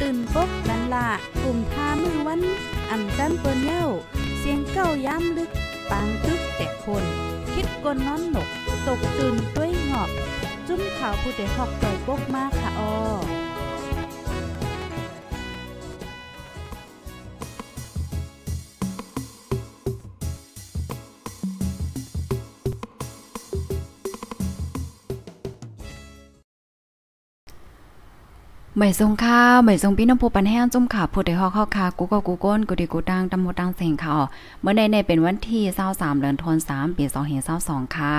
ตื่นปกกันละกลุ่มท่ามือวันอ่ำจันเปิ้นเย้า เสียงเก้าย้ำลึก ปางตึกแต่คน คิดกนนอนหนก ตกตื่นด้วยหงอบ จุ้มข่าวผู้เดหอกต่อยปกมากค่ะออ ไม่ทรงข้าวไม่ทรงพี่น้ำผู้ปันแห้งจุ่มขาผู้ใดฮอกข้าคากูก็กูก้นกูดีกูตังตำหมตังเสียงข่าวเมื่อในในเป็นวันที่23เดือนธันวาคมปี2522ค่ะ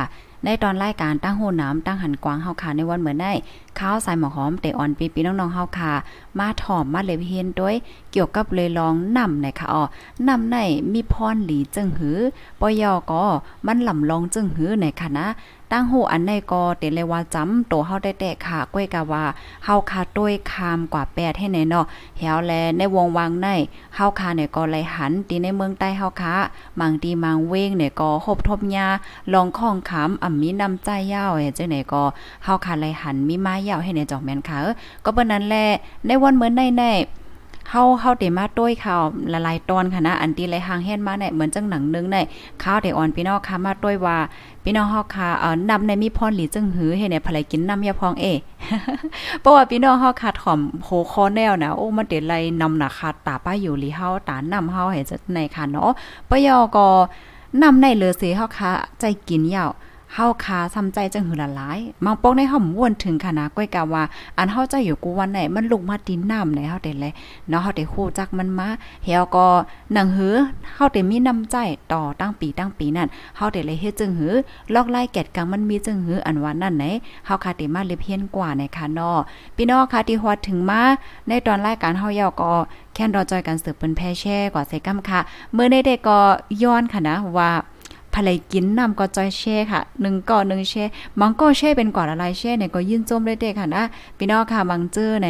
ในตอนรายการตั้งโหน้ำตั้งหันกวางเฮาค่ะในวันเหมือนได้ข้าวใส่หมอหอมเตอ่อนปีปีน้องๆเฮาค่ะมาถอมมาเลยเพียนด้วยเกี่ยวกับเลยลองนำในค่ะอ๋อนำในมีพรหลีจึงหือปยอก็มันลำลองจึงหือในค่ะนะตั้งหูอันในก็เตเลว่าจำโตเฮาได้แต่ค่ะก้วยกะว่าเฮาคาต้วยคามกว่าแปดให้ไหนเนาะเฮาแลในวงวังในเฮาคาเนี่ยก็เลยหันตีในเมืองใต้เฮาคามังตีมังเว้งเนี่ยก็หบทบยาลองข้องขามอ่มีนำใจยาวเจังไหนก็เฮาคาเลยหันมีไม้ยาวให้ในจอกแม่นค่ะก็เปิ้นนั้นแหละในวันเหมือนในในเฮาเฮาเดมาต้วยข่าวละลายตอนค่ะนะอันที่ไรหางแฮนมาเนี่ยเหมือนจังหนังนึงเนี่ยข้าวเดอ่อนพี่น้องค่ะมาต้วยว่าพี่น้องเฮาค่ะเอ่อนำในมีพรหลีจึงหือให้ในภรรกินน้ำยาพองเอเพราะว่าพี่น้องเฮาค่ะถ่อมโหคอแนวนะโอ้มันเดไรนำหนักค่ะตาป้าอยู่หลีเฮาตานำเฮาให้จะในค่ะเนาะปยอก็นำในเลอเสเฮาค่ะใจกินยาว เฮาคาทำใจจังหือละหลายมังปอกในห่อมวนถึงขนาดก้อยกาว่า อันเฮาใจอยู่กูวันไหนมันลุกมาดินน้ำไหนเฮาได้เลยเนาะเฮาได้คู่จักมันมาเฮาก็หนังหือเฮาได้มีน้ำใจต่อตั้งปีตั้งปีนั่นเฮาได้เลยเฮ็ดจึงหือลอกไล่แกดกังมันมีจึงหืออันว่านั่นไหนเฮาคาได้มาเลยเพียนกว่าในค่ะเนาะพี่น้องค่ะที่ฮอดถึงมาในตอนรายการเฮาเยาก็แค่นรอจอยกันสืบเป็นแพ่แช่กว่าใส่กำค่ะเมื่อในเด็กก็ย้อนค่ะนะว่า ภรรยกินนำก็จอยแช่ค่ะหนึ่งก่อหนึ่งแช่มังก็แช่เป็นก่อนอะไรแช่เนี่ยก็ยื่นจมเลยเด็กค่ะนะพี่น้องค่ะบางเจอใน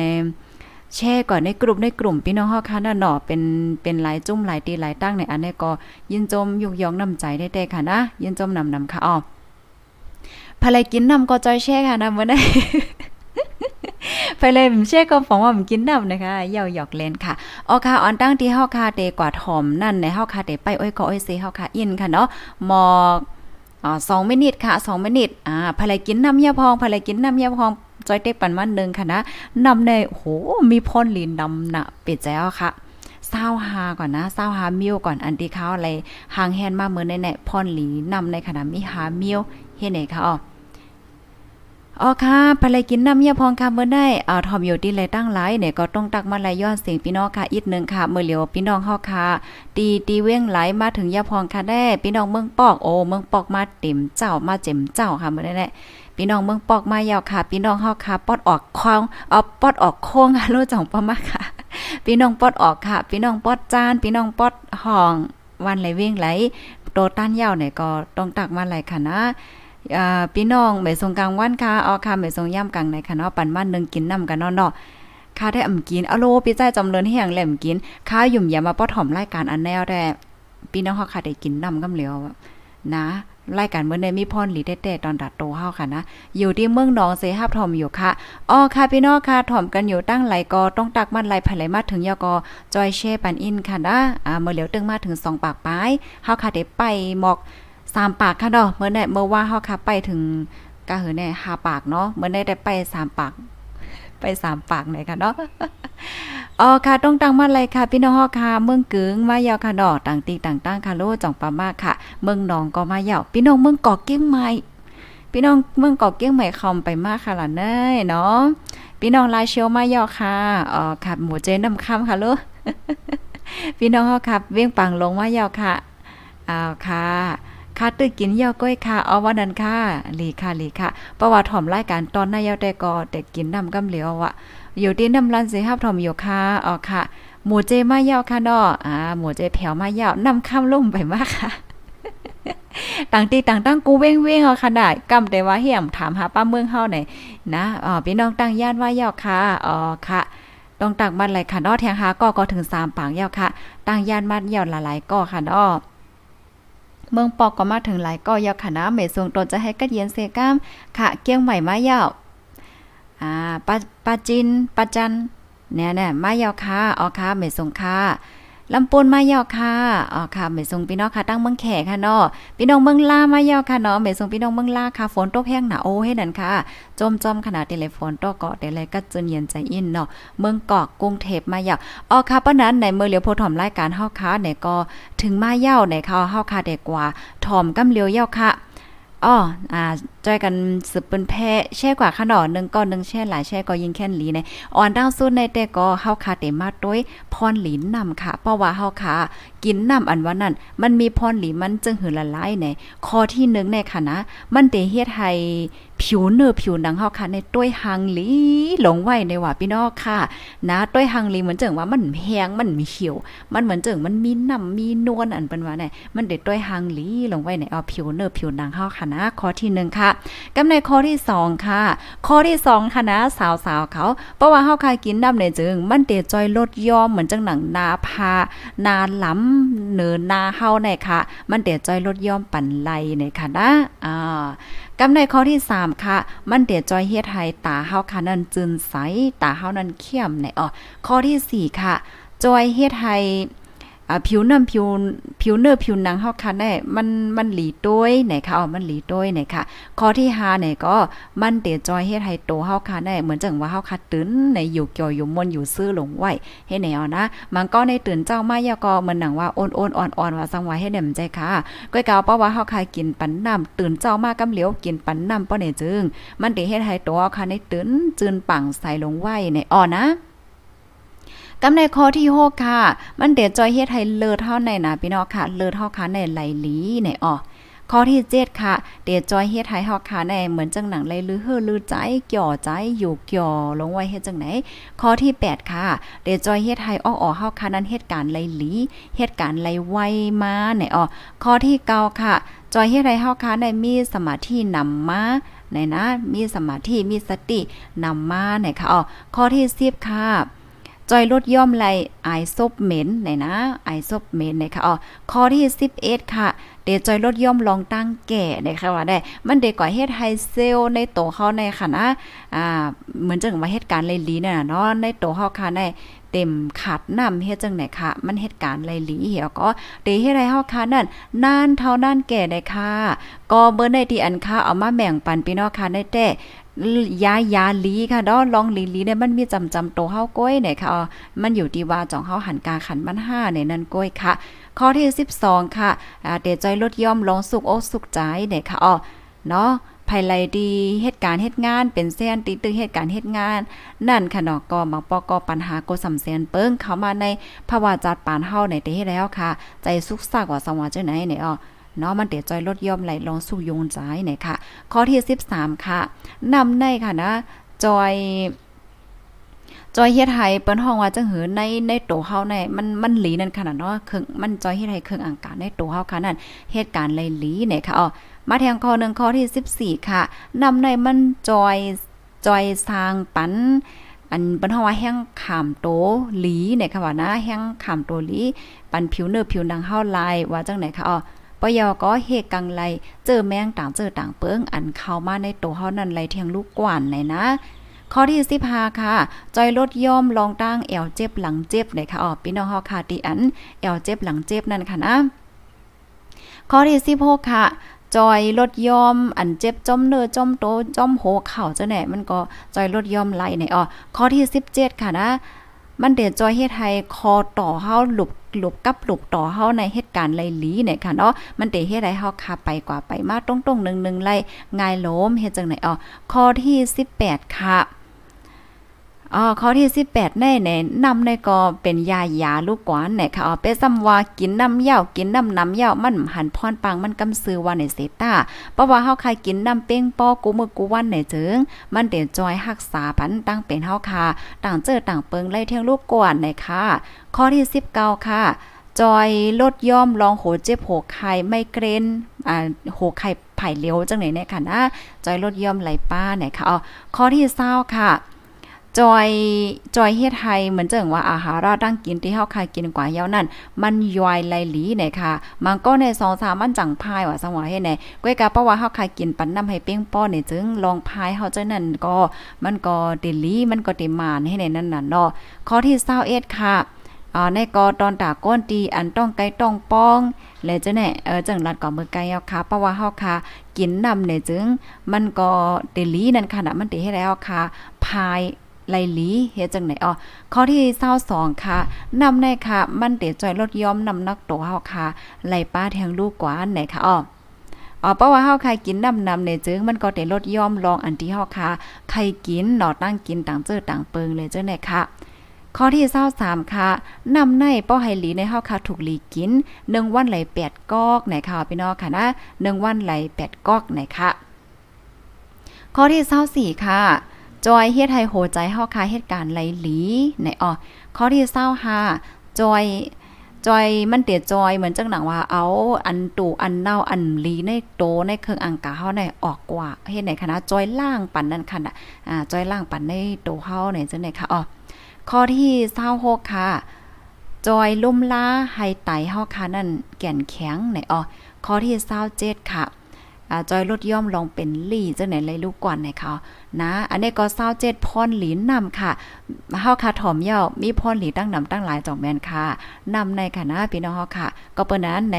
แช่ก่อนในกลุ่มในกลุ่มพี่น้องเฮาค่ะน่ะเนาะเป็นเป็นหลายจุ่มหลายตีหลายตั้งในอันนี้ก็ยินจมยุกยองนำใจได้แต่ค่ะนะยินจมนำนำค่ะอ๋อภรรยกินนำก็จอยแช่ค่ะนะเมื่อได้ ไปเลยมเช่ก็ฝังว่าผมกินน้ำนะคะเย่าหยอกเล่นค่ะออค่ะออนตั้งที่เฮาคาเตกว่าถอมนั่นในเฮาคาเตไปอ้อยก็อ้อยเซเฮาคาอินค่ะเนาะมอกสองมินิทค่ะสองมินิทอ่าภายกินน้ำยาพองภายกินน้ำยาพองจอยเต็กปันมันหนึ่งค่ะนะนำในโหมีพ่นลีนดำหนะเป็ดแจ้วค่ะเศร้าหาก่อนนะเศร้าหามิวก่อนอันที่เขาอะไรหางแฮนมาเมือในในพ่นหลีนำในขณะมีหามิวเฮ็ดไหนคะอ๋อ อ๋อค่ะภรรกินน้ำเยี่ยพองค่ะเมื่อได้อ่าทอมอยู่ที่ไรตั้งหลายเนี่ยก็ต้องตักมาลายย้อนเสียงพี่น้องค่ะอีกหนึ่งค่ะ เมื่อเหลียวพี่น้องเฮาค่ะตีตีเว้งไหลมาถึงยาพองค่ะได้ พี่น้องเมืองปอกโอเมืองปอกมาเต็มเจ้ามาเจ็มเจ้าค่ะเมื่อได้แหละพี่น้องเมืองปอกมายาวค่ะ พี่น้องเฮาค่ะปอดออกคองเอาปอดออกโค้งค่ะรู้จังปอมาค่ะ พี่น้องปอดออกค่ะ พี่น้องปอดจาน พี่น้องปอดห้อง วันไหลเว้งไหลโตต้านยาวเนี่ยก็ต้องตักมาไหลค่ะนะ พี่น้องไม่ทรงกลางวันค่ะเอาค่ะไม่ทรงย่ำกลางในค่ะเนาะปันบ้านนึงกินน้ำกันเนาะเนาะค่าได้อ่ำกินอโลพี่ใจจำเริญให้อย่างแหลมกินข้าหยุ่มยามาป้อถ่อมรายการอันแนวแต่พี่น้องเขาค่ะได้กินน้ำกำเหลียวนะรายการเมื่อในมีพรหลีแต่ตอนดัดโตเฮาค่ะนะ อยู่ที่เมืองหนองเสฮับถ่อมอยู่ค่ะอ๋อค่ะพี่น้องค่ะถ่อมกันอยู่ตั้งไหลกอต้องตักมันไหลไผไหลมาถึงยอกอจอยเช่ปันอินค่ะนะอ่าเมื่อเหลียวตึงมาถึง2ปากปลายเฮาค่ะได้ไปหมอก สามปากค่ะเนาะเมื่อเนี่เมื่อว่าเฮาค่ะไปถึงกะเหือเนี่ยห้าปากเนาะเมื่อได้ได้ไปสามปาก ไปสามปากไหนค่ะเนาะอ๋อค่ะต้องตั้งมาเลยค่ะ พี่น้องฮอค่ะ เมืองกึงมายาวค่ะดอกต่างตีต่างตั้งค่ะโลจ่องปามาค่ะ เมืองนองก็มายาวพี่น้องเมืองเกาะเกี้ยงใหม่พี่น้องเมืองเกาะเกี้ยงใหม่คอมไปมากค่ะล่ะเน้ยเนาะพี่น้องลายเชียวมายาวค่ะอ๋อค่ะหมูเจน้ำคำค่ะลูกพี่น้องฮอค่ะเวียงปังลงมายาวค่ะอ้าวค่ะ ค่ะตึกกินเยาก้อยค่ะเอาวันนั้นค่ะลีค่ะลีค่ะประวัติถ่อมรายการตอนหน้าเยาแต่ก็แต่กินน้ำกำเหลียวอะอยู่ที่น้ำรันสิฮับถ่อมอยู่ค่ะอ๋อค่ะหมูเจมาเยาวค่ะเนาะอ่าหมูเจแผ่วมาเยาวนำคำลงไปมากค่ะต่างตีต่างตั้งกูเว้งเว้งเอาขนาดกำแต่ว่าเหี่ยมถามหาป้าเมืองเฮาไหนนะอ๋อพี่น้องตั้งย่านว่าเยาวค่ะอ๋อค่ะต้องตักมันไหลค่ะนาะแทงหาก็ก็ถึง3ปางเยาวค่ะ ตั้งย่านมัดยาวหลายๆก็ค่ะนาะ เมืองปอกก็มาถึงหลายก็ยาวค่ะนาเมสวงตนจะให้กัดเย็นเซก้ามค่ะเกี้ยงใหม่มายาวอ่าปาปาจินปาจันเนี่ยเนี่ยมายาวค่ะอ๋อค่ะเมสวงค่ะ ลำปูนมาเยาวค่ะอ๋อค่ะเมซงพี่น้องค่ะตั้งเมืองแขกค่ะเนาะพี่น้องเมืองล่ามาเยาวค่ะเนาะเมซงพี่น้องเมืองล่าค่ะฝนตกแห้งหนาโอ้ให้นั่นค่ะจมจอมขนาดเทเลฟนตกเกาะเดลก็จนเย็นใจอินเนาะเมืองเกาะกรุงเทพมาเยาวอ๋อค่ะปะนั้นในเมื่อเหลียวโพถอมรายการเฮาค่ะในก็ถึงมาเยาวในเขาเฮาค่ะได้กว่าถอมกำเลียวเยาวค่ะอ๋ออ่าจ้อยกันสืบเป็นแพ้แช่กว่าขนอนึงก็นึงแช่หลายแช่ก็ยิงแค่นหลีในอ่อนดาวสุดในแต่ก็เฮาคาเตมาต้วยพรหลีนนำค่ะเพราะว่าเฮาคากินน้ำอันว่านั้น มันมีพรหลีมันจึงหือละลายในข้อที่1ในค่ะนะมันเตเฮ็ดให้ผิวเนื้อผิวหนังเฮาค่ะในต้วยหังหลีหลงไว้ในว่าพี่น้องค่ะ นะต้วยหังหลีเหมือนจังว่ามันแห้งมันมีเขียว มันเหมือนจังมันมีน้ำมีนวลอันเป็นว่าเนี่ยมันได้ต้วยหังหลีหลงไว้ในเอาผิวเนื้อผิวหนังเฮาค่ะนะข้อที่1ค่ะกำในข้อที่2ค่ะ ข้อที่2ค่ะนะสาวๆเขา เพราะว่าเฮาคายกินน้ำในจึง มันเตจอยลดยอมเหมือนจังหนังนาพา นาล้ำเนินนาเฮาในค่ะ มันเตจอยลดยอมปั่นไหลในค่ะนะอ่ากำในข้อที่ 3 ค่ะ มันเตจอยเฮ็ดให้ตาเฮาค่ะนั้นจึนใสตาเฮานั้นเข้มในอ๋อข้อที่4ค่ะจอยเฮ็ดให้ ผิวน้ำผิวผิวเนื้อผิวหนังเฮาค่ะได้มันมันหลีต้วยไหนค่ะอ๋อมันหลีต้วยไหนค่ะข้อที่5เนี่ยก็มันเตจอยเฮ็ดให้โตเฮาค่ะได้เหมือนจังว่าเฮาค่ะตื่นในอยู่เกี่ยวอยู่มนอยู่ซื้อหลงไหว้เฮ็ดแนวนะ มันก็ในตื่นเจ้ามายาก็เหมือนหนังว่าโอนๆอ่อนๆว่าสังว่าเฮ็ดแนมใจค่ะก้อยกาวเพราะว่าเฮาค่ะกินปันน้ำตื่นเจ้ามากำเหลียวกินปันน้ำป้อเนี่ยจึง มันเตเฮ็ดให้โตเฮาค่ะในตื่นจืนปังใส่ลงไหวในอ่อนะ กำในข้อที่6ค่ะ มันเดี๋ยวจอยเฮ็ดให้เลิศเท่าในนะพี่น้องค่ะ เลิศเท่าค่ะในไหลหลีในอ๋อข้อที่7ค่ะ เดี๋ยวจอยเฮ็ดให้เฮาค่ะในเหมือนจังหนังไหลลือเฮือลือใจเกี่ยวใจอยู่เกี่ยวลงไว้เฮ็ดจังไหน ข้อที่8ค่ะ เดี๋ยวจอยเฮ็ดให้อ้ออเฮาค่ะนั้นเหตุการณ์ไหลหลีเหตุการณ์ไหลไวมาในอ๋อข้อที่9ค่ะ จอยเฮ็ดให้เฮาค่ะในมีสมาธินำมาในนะ มีสมาธิมีสตินำมาในค่ะอ๋อข้อที่10ค่ะ จอยลดย่อมไหลไอซบเหม็นไหนนะไอซบเหม็นไหนค่ะอ๋อข้อที่11ค่ะ เดจอยลดย่อมลองตั้งแก่นะคะว่าได้ มันเด็กก่อเฮ็ดไฮเซลในโตเขาในค่ะนะอ่าเหมือนจังว่าเหตุการณ์เลยลีน่ะเนาะในโตเฮาค่ะในเต็มขาดน้ำเฮ็ดจังไหนค่ะมันเหตุการณ์ไรหลีเหี่ยวก็เดเฮ็ดให้เฮาค่ะนั่นนานเท่านั้นแก่ได้ค่ะก็เบิ่ในที่อันค่ะเอามาแบ่งปันพี่น้องค่ะได้แต่ ยายาลีค่ะดอลองลีลีเนี่ยมันมีจำจำโตเฮาก้อยเนี่ยค่ะมันอยู่ที่ว่าจองเฮาหันกาขันมันห้าเนี่ยนั่นก้อยค่ะ ข้อที่ 12 ค่ะเดใจลดย่อมลงสุกอกสุขใจเนี่ยค่ะอ๋อเนาะภายไลดีเหตุการณ์เหตุงาน เป็นเส้นติตึงเหตุการณ์เหตุงาน นั่นค่ะเนาะก็มาปอกอปัญหาโกสำเซนเปิ้งเข้ามาในภาวะจัดปานเฮาในเตแล้วค่ะ ใจสุขสักว่าสว่าจังไหนเนี่ยอ๋อ เนาะมันเตียจอยลดย่อมไหลลงสู่ยงใจเนี่ยค่ะ ข้อที่ 13 ค่ะนำในค่ะนะ จอยจอยเฮ็ดให้เปิ้นห้องว่าจังหือในในโตเฮาในมันมันหลีนั่นขนาดเนาะเครื่องมันจอยเฮ็ดให้เครื่องอังการในโตเฮาค่ะนั่นเหตุการณ์เลยหลีเนี่ยค่ะอ๋อมาแทงข้อ1ข้อที่ 14 ค่ะนำในมันจอยจอยสร้างปันอันเปิ้นเฮาว่าแห้งขามโตหลีเนี่ยค่ะว่านะแห้งขามโตหลีปันผิวเนื้อผิวหนังเฮาลายว่าจังไหนค่ะอ๋อ ปยอก็เฮกังไลเจอแมงต่างเจอต่างเปิ้งอันเข้ามาในตัวเฮานั่นไลเทียงลูกกว่านไหนนะข้อที่15ค่ะ จอยลดย่อมลองตั้งแอวเจ็บหลังเจ็บเลยค่ะอ๋อพี่น้องเฮาค่ะติอันแอวเจ็บหลังเจ็บนั่นค่ะนะข้อที่16ค่ะจอยลดยอมอันเจ็บจมเนื้อจมโตจมโหเข่าเจะแหน่มันก็จอยลดยอมไหลในอ๋อข้อที่ 17 ค่ะนะ มันเดือดจอยเฮ็ดให้คอต่อเฮาหลุบหลบกับหลบต่อเฮาในเหตุการณ์ไรลีเนี่ยค่ะเนาะมันเดเฮ็ดให้เฮาขับไปกว่าไปมาตรงๆ1ๆไล่ง่ายล้มเฮ็ดจังไหนอ๋อข้อที่ 18 ค่ะ อ๋อข้อที่18แน่แน่นำในก็เป็นยายาลูกกวานไหนค่ะอ๋อเปซ้ำว่ากินน้ำเหย้ากินน้ำน้ำเหย้ามันหันพรปังมันกำซื้อว่าในเซตาเพราะว่าเฮาใครกินน้ำเป้งป้อกูมือกูวันไหนจึง มันเดี๋ยวจอยรักษาปันตั้งเป็นเฮาค่ะ ต่างเจอต่างเปิงไล่เที่ยงลูกกวานไหนค่ะ ข้อที่19ค่ะจอยลดย่อมลองโหเจ็บโหไข้ไม่เกรนอ่าโหไข้ไผ่เลี้ยวจังไหนเนี่ยค่ะนะจอยลดย่อมไหลป้าไหนค่ะอ๋อข้อที่20ค่ะ จอยจอยเฮ็ดไทยเหมือนเจิงว่าอาหารเราตั้งกินที่เฮาคายกินกว่าเยานั่นมันย่อยไหลหลีเนี่ยค่ะมันก็ใน2 3มันจังพายว่าสังว่าเฮ็ดไหนก้อยกะเพราะว่าเฮาคายกินปันน้ำให้เป้งป้อนี่ยจึงลองพายเฮาจังนั้นก็มันก็ติลีมันก็ติมานให้ในนั้นน่ะเนาะข้อที่21ค่ะอ่าในกอตอนตาก้นตีอันต้องไกลต้องป้องและจะแน่เออจังรัดก่อมือไกลเอาค่ะเพราะว่าเฮาค่ะกินนำเนี่ยจึงมันก็ติลีนั่นค่ะนะมันติให้แล้วค่ะพาย ไลลีเฮ็ดจังไหนอ๋อข้อที่22ค่ะนำในค่ะ มันเตจอยลดย้อมนำนักโตเฮาค่ะไหลป้าแทงลูกกว่าอันไหนค่ะอ๋ออ๋อเพราะว่าเฮาใครกินน้ำนำเนี่ยจึงมันก็ได้ลดย่อมลองอันที่เฮาค่ะใครกินหนอตั้งกินต่างเจอต่างเปิงเลยเจ้าไหนค่ะข้อที่23ค่ะนำในป้อไฮหลีในเฮาค่ะถูกหลีกิน1วันไหล8กอกไหนค่ะพี่น้องค่ะนะ1วันไหล8กอกไหนค่ะข้อที่24ค่ะ จอยเฮ็ดให้โหใจเฮาคาเหตุการณ์ไหลหลีในอ๋อข้อที่25จอยจอยมันเตียจอยเหมือนจังหนังว่าเอาอันตูอันเน่าอันลีในโตในเครื่องอังกาเฮาในออกกว่าเฮ็ดไหนคณะจอยล่างปันนั่นค่ะอ่าจอยล่างปันในโตเฮาไหนจังได๋ค่ะอ๋อข้อที่26ค่ะ จอยลุ่มล้าให้ไตเฮาค่ะนั่นแก่นแข็งไหนอ๋อข้อที่27ค่ะอ่าจ จอยลดย่อมลองเป็นลี่จังไหนเลยลูกก่อนไหนค่ะนะ อันนี้ก็เศร้าเจ็ดพรหลีนนำค่ะเฮาค่ะถอมเย่ามีพรหลีตั้งนำตั้งหลายจองแมนค่ะนำในค่ะนะพี่น้องเฮาค่ะ ก็เปิ้นนั้นใน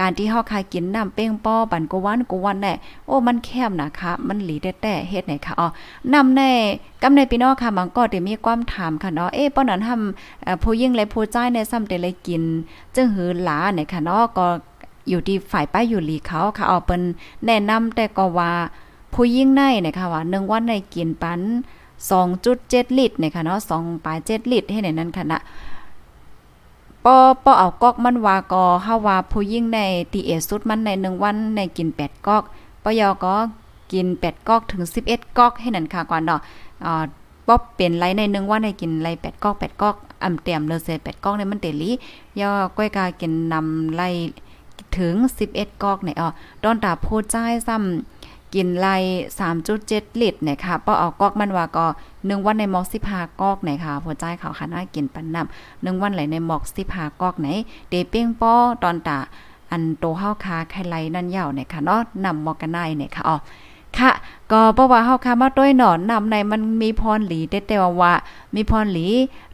การที่เฮาค่ะกินน้ำเป้งป้อบันกวันกวันแน่โอ้มันแคบนะคะมันหลีแต่แต่เฮ็ดไหนคะอ๋อนำในกำในพี่น้องค่ะมันก็ได้มีความถามค่ะเนาะเอ๊ะป้อนั้นทำผู้ยิ่งและผู้ใจในซ้ำแต่เลยกิน จึงหือหลาเนี่ยค่ะเนาะก็ อยู่ที่ฝ่ายป้ายอยู่หลีเขาค่ะเอาเปิ้นแนะนำแต่ก็ว่าผู้ยิ่งในนะคะว่า1วันในกินปัน2.7 ลิตรนะคะเนาะ2ปลาย7ลิตรให้ในนั้นค่ะนะปอปอเอากอกมันวาก็เฮาว่าผู้ยิ่งในตีเอสุดมันใน1วันในกิน 8กอกปยอก็กิน 8กอกถึง 11กอกให้นั่นค่ะก่อนเนาะอ่าป๊อบเป็นไรใน1วันในกินไร8กอก8กอกอำเต็มเลยเส8กอกในมันเตลียอก้อยกากินนำไร ถึง 11 กอกเนี่ยอ๋อดอนตาพูดใจซ้ำกินไล3.7 ลิตรเนี่ยค่ะป้อเอากอกมันว่าก็1วันในหมอก15กอกไหนค่ะหัวใจเขาค่ะน่ากินปันน้ำ1วันไหลในหมอก15กอกไหนเดเป้งป้อตอนตาอันโตเฮาคาไข่ไลนั่นยาวเนี่ยค่ะเนาะนำหมอกันได้เนี่ยค่ะอ๋อค่ะก็เพราะว่าเฮาคามาต้วยหนอนนำในมันมีพรหลีแต่ว่าว่ามีพรหลี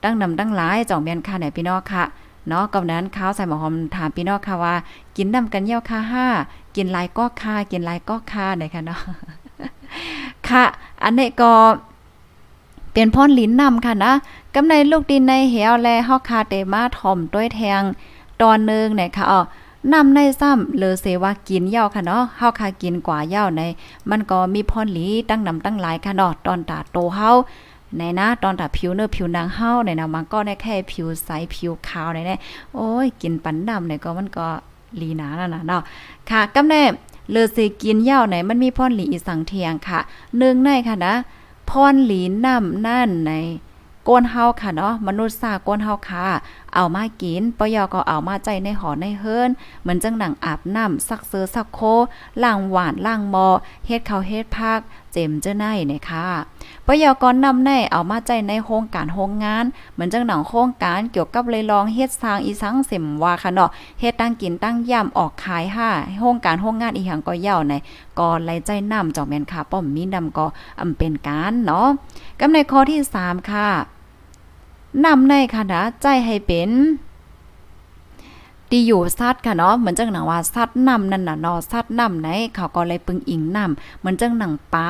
ตั้งนำตั้งหลายจ่องเมียนค่ะไหนพี่น้องค่ะ เนาะกับนั้นข้าวใส่หมอหอมถามพี่น้องค่ะว่า กินนำกันเยี่ยวค่ะห้ากินลายก็ค่ากินลายก็ค่าเนี่ยค่ะเนาะค่ะ อันนี้ก็เป็นพ่นลิ้นนำค่ะนะกำในลูกดินในเหวแลเฮาคาเตมาถ่อมด้วยแทงตอนนึงเนี่ยค่ะอ๋อนำในซ้ำเลอเสว่ากินเหย้าค่ะเนาะเฮาคากินกว่าเหย้าใน มันก็มีพ่นหลีตั้งนำตั้งหลายค่ะเนาะตอนตาโตเฮา ในนะตอนถ้าผิวเนื้อผิวนางเฮาในนะมันก็ได้แค่ผิวใสผิวขาวในนี่โอ้ยกินปันดำเนี่ยก็มันก็ลีนาแล้วนะเนาะค่ะกำแน่เลือสิกินเหย้าไหนมันมีพ่นหลีอีสังเทียงค่ะหนึ่งในค่ะนะพ่นหลีน้ำนั่นในก้นเฮาค่ะเนาะมนุษย์ซาก้นเฮาค่ะ เอามากินปยอก็เอามาใจในหอในเฮิรนเหมือนจังหนังอาบน้ำซักเสือซักโคล่างหวานล่างมอเฮ็ดข้าวเฮ็ดภาค เจมเจ้าไนเนี่ยค่ะปยกรนำในเอามาใจในโครงการโรงงาน เหมือนจังหนังโครงการเกี่ยวกับเลยลองเฮ็ดสร้างอีสังเสมว่าค่ะเนาะเฮ็ดตั้งกินตั้งย่ำออกขายห้าโครงการโรงงานอีหยังก็ยาวในก็ไลใจน้ำจอกแม่นค่ะป้อมมีนำก็อำเป็นการเนาะกำในข้อที่3ค่ะนำในค่ะนะใจให้เป็น ดีอยู่ซัดค่ะเนาะเหมือนจังหนังว่าซัดนำนั่นน่ะเนาะซัดนำไหนเขาก็เลยปึงอิงนำเหมือนจังหนังป้า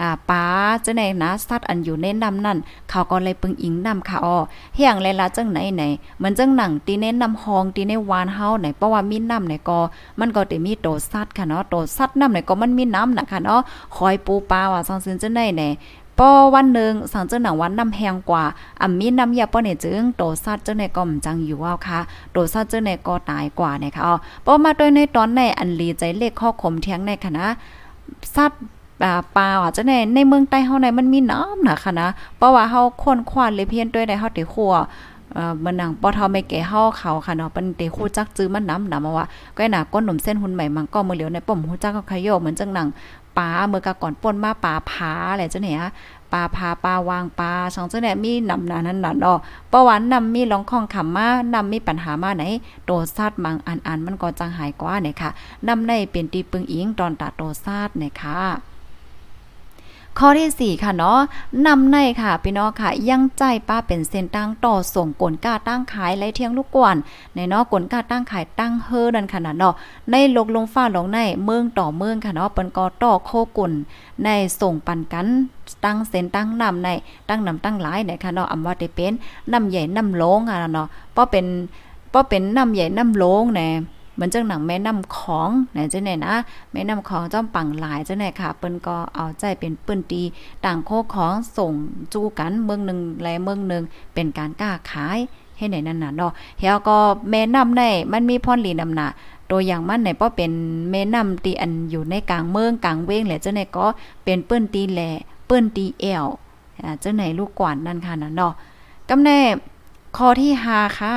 อ่าป้าจะไหนนะซัดอันอยู่ในนำนั่นเขาก็เลยปึงอิงนำค่ะอ๋อเฮียงเลยละจังไหนไหนเหมือนจังหนังตีเน้นนำฮองตีในวานเฮาไหนเพราะว่ามีน้ำไหนก็มันก็จะมีโตซัดค่ะเนาะโตซัดน้ำไหนก็มันมีน้ำน่ะค่ะเนาะคอยปูปลาว่าซองซึนจะไหนไหน ป้อวันหนึ่งสังเจ้าหนังวันน้ำแหงกว่าอ่ำมีน้ำยาป้อเนี่ยจึงโตซัดเจ้าในก็มจังอยู่ว่าค่ะโตซัดเจ้าในก็ตายกว่านะคะอ๋อป้อมาด้วยในตอนในอันลีใจเลขข้อคมเทียงในคณะซัดปลาปลาอะจะในในเมืองใต้เฮาในมันมีน้ำนะค่ะนะเพราะว่าเฮาคนควานเลยเพียนด้วยได้เฮาติขัวเอ่อมันหนังปอเทาไม่แก่เฮาเขาค่ะเนาะเป็นเตคู่จักจื้อมันน้ำนำว่าก็หนาก้นหนุ่มเส้นหุ่นใหม่มังก็มือเหลียวในป่มฮู้จักก็ขยโยเหมือนจังหนัง ป่าเมื่อกะก่อนป่นมาป่าผาอะไรเจ้าเนี่ยปลาพาปลาวางปลาสองเจ้าเนี่ยมีนำนานั้นน่ะเนาะประวันนำมีลองคองขำมานำมีปัญหามาไหนโตซาดบางอันอันมันก็จังหายกว่าเนี่ยค่ะนำในเป็นตีปึงอิงตอนตาโตซาดเนี่ยค่ะ ข้อที่ 4 ค่ะเนาะนำในค่ะพี่น้องค่ะ ยังใจป้าเป็นเส้นตั้งต่อส่งกลกาตั้งขายไรเที่ยงลูกกวนในเนาะกลกาตั้งขายตั้งเฮอนั่นค่ะเนาะในลกลงฟ้าลงในเมืองต่อเมืองค่ะเนาะเปิ้นก็ต่อโคกุลในส่งปันกันตั้งเส้นตั้งนำในตั้งนำตั้งหลายในค่ะเนาะอำว่าได้เป็นน้ำใหญ่น้ำโลงอะเนาะเพราะเป็นเพราะเป็นน้ำใหญ่น้ำโลงแน่ เหมือนจังหนังแม่น้ำของไหนเจังไหนนะแม่น้ำของจ้อมปังหลายเจังไหนค่ะเปิ้นก็เอาใจเป็นปื้นตีต่างโคของส่งจู้กันเมืองหนึ่งและเมืองหนึ่งเป็นการกล้าขายให้ไหนนั่นน่ะเนาะเฮาก็แม่น้ำในมันมีพรลีนำหนาตัวอย่างมันไหนป้อเป็นแม่น้ำตีอันอยู่ในกลางเมืองกลางเว้งแหละจังไหนก็เป็นปื้นตีแหล่ปื้นตีแอวจังไหนลูกกวานนั่นค่ะนะเนาะกำแน่ข้อที่5ค่ะ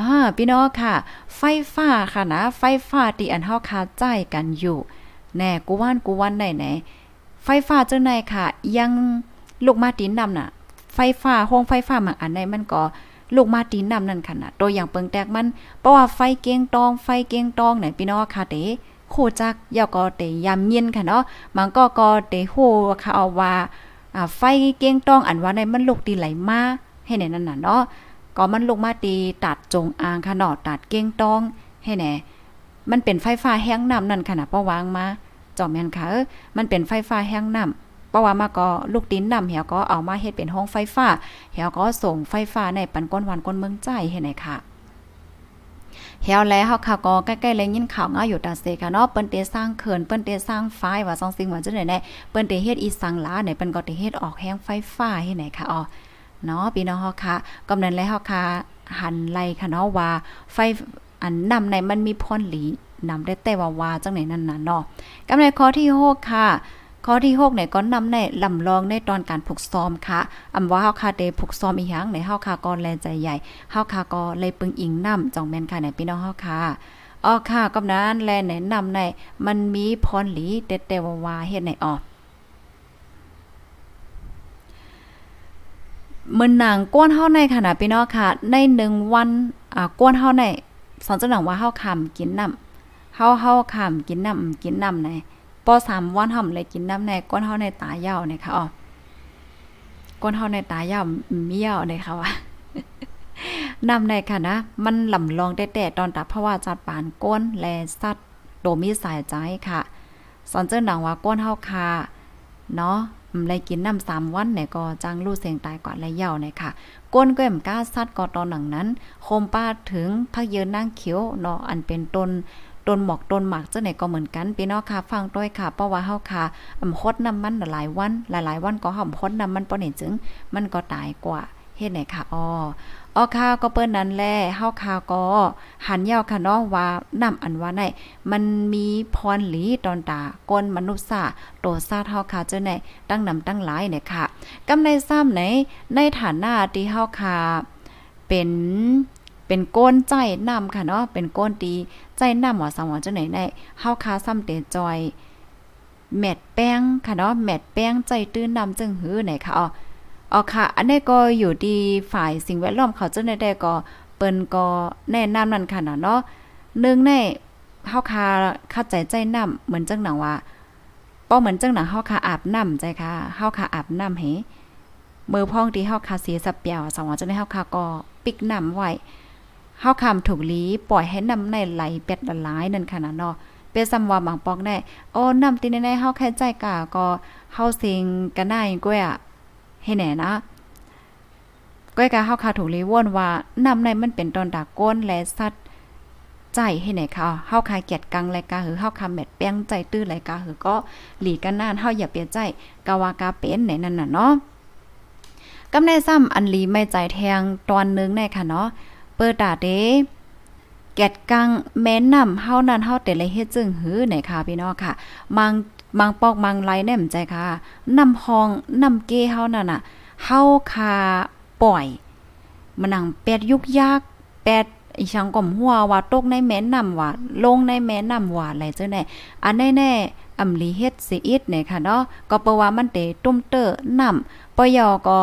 อ่าพี่น้องค่ะ ไฟฟ้าค่ะนะ ไฟฟ้าที่อันเฮาคาใจกันอยู่ แน่กูว่านกูวันได้ไหนไฟฟ้าเจ้าไหนค่ะ ยังลูกมาตีนนำน่ะ ไฟฟ้าห้องไฟฟ้าบางอันใดมันก็ลูกมาตีนนำนั่นค่ะนะตัวอย่างเปิงแตกมันเพราะว่าไฟเกียงตอง ไฟเกียงตองไหนพี่น้องค่ะเตคู่จักยาก็เตยามเย็นค่ะเนาะมันก็ก็เตฮู้ค่ะเอาว่าอ่าไฟเกียงตองอันว่าในมันลูกตีไหลมาให้ในนั่นน่ะเนาะ ก็มันลงมาตีตัดจงอางค่ะเนาะตัดเก้งต้องให้แหน่มันเป็นไฟฟ้าแห้งน้ำนั่นขนาดป้าวางมาจอมแมนค่ะเออมันเป็นไฟฟ้าแห้งน้ำเพราะว่ามาก็ลูกติ้นนำเหี่ยก็เอามาเฮ็ดเป็นห้องไฟฟ้าเหี่ยก็ส่งไฟฟ้าในปันก้นวันก้นเมืองใจให้ไหนค่ะเฮียวแล้วเฮาค่ะก็ใกล้ๆเลยยินข่าวงาอยู่ตาเซค่ะเนาะเปิ้นเตสร้างเขื่อนเปิ้นเตสร้างไฟว่าซองสิ่งว่าจังได๋แน่เปิ้นเตเฮ็ดอีสังลาเนี่ยเปิ้นก็เตเฮ็ดออกแห้งไฟฟ้าให้ไหนค่ะอ๋อ เนาะพี่น้องเฮาค่ะกำนั้นแล้วเฮาค่ะหันไล่ค่ะเนาะว่าไฟอันนำในมันมีพรหลีนำได้แต่ว่าว่าจังไหนนั่นน่ะเนาะกำในข้อที่6ค่ะข้อที่6เนี่ยก็นำในลำลองในตอนการฝึกซ้อมค่ะอำว่าเฮาค่ะได้ฝึกซ้อมอีหยังในเฮาค่ะก็แลใจใหญ่เฮาค่ะก็เลยปึงอิงนำจ่องแม่นค่ะในพี่น้องเฮาค่ะอ๋อค่ะกำนั้นแลแนะนำในมันมีพรหลีแต่แต่ว่าว่าเฮ็ดไหนออ มื้อหนังก้นเฮาในขณะพี่น้องค่ะ ใน1วันอ่าก้นเฮาในสอนจังหนังว่าเฮาคำกินน้ำเฮาเฮาคำกินน้ำกินน้ำในปอ3วันเฮาเลยกินน้ำในก้นเฮาในตายาวในค่ะอ๋อก้นเฮาในตายาวมียาวในค่ะว่าน้ำในค่ะนะ มันลำลองแต่ๆตอนตาเพราะว่าจัดปานก้นแลสัตว์โดมีสายใจค่ะ สอนเจ้าหนังว่าก้นเฮาคาเนาะ ไลยกินน้ำสามวันเนี่ยก็จ้างลู่เสียงตายกว่าและเย่าเนี่ยค่ะก้นแก้มก้าซัดก็ตอนหนังนั้นโคมป้าถึงพักเยืนนั่งเขียวเนาะอันเป็นต้นต้นหมอกต้นหมากเจ้าไหนก็เหมือนกันพี่น้องค่ะฟังด้วยค่ะเพราะว่าเฮาค่ะอำคดน้ำมันหลายวัน หลายๆ วันก็ห่อมคดน้ำมันป้อนี่จึง มันก็ตายกว่า เฮ็ดไหนค่ะอ๋อออข้าวก็เปิ้นนั้นแลเฮาข้าวก็หันยาวค่ะน้องว่านำอันว่าไหนมันมีพรหลีตอนตาก้นมนุษย์ซาโตซาเฮาค่ะเจ้าไหนตั้งนำตั้งหลายเนี่ยค่ะกำในซ้ำไหนในฐานะที่เฮาค่ะเป็นเป็นก้นใจนำค่ะเนาะเป็นก้นตีใจนำหมอสังวรจังไหนได้เฮาคาซ้ำเตจอยแมดแป้งค่ะเนาะแมดแป้งใจตื้นนำจึงหือไหนค่ะอ๋อ อ๋อค่ะ อันนี้ก็อยู่ดีฝ่ายสิ่งแวดล้อมเขาเจ้าในได้ก็เปิ้นก็แนะนำนั่นค่ะเนาะนึงในเฮาคาเข้าใจใจน้ำเหมือนจังหนังว่าป้อเหมือนจังหนังเฮาคาอาบน้ำใจค่ะเฮาคาอาบน้ำให้มือพ่องที่เฮาคาเสียสับเปียวสองว่าจะได้เฮาคาก็ปิกน้ำไว้เฮาคำถูกลีปล่อยให้น้ำในไหลเป็ดละลายนั่นค่ะเนาะเป็นซ้ำว่าบางปอกได้โอ้น้ำตีในเฮาแค่ใจกะก็เฮาสิงกันได้ก้วยอะ ให้แน่นะก้อยกาเฮาคาถูกลีว่นว่าน้ำในมันเป็นตอนดากก้นและสัตว์ใจให้ไหนค่ะเฮาคาเกียดกังรายการหือเฮาคาแมดแป้งใจตื้อรายการหือก็หลีกันนานเฮาอย่าเปลี่ยนใจกาวากาเป็นไหนนั่นน่ะเนาะกำในซ้ำอันลีไม่ใจแทงตอนนึงในค่ะเนาะเปิดตาเด้แกดกังแม้นนำเฮานั้นเฮาแต่ละเฮ็ดจึงหือไหนค่ะพี่น้องค่ะ มัง มังปอกมังไลแน่มใจค่ะนำห้องนำเกเฮานั่นน่ะเฮาคาปล่อยมันนังแปดยุกยากแปดอีช่างก่อมหัวว่าตกในแม่น้ำว่าลงในแม่น้ำว่าอะไรเจ้าแน่อันแน่ๆอำลีเฮ็ดสิอิดเนี่ยค่ะเนาะก็เพราะว่ามันเตตุ้มเตอร์น้ำปยอก็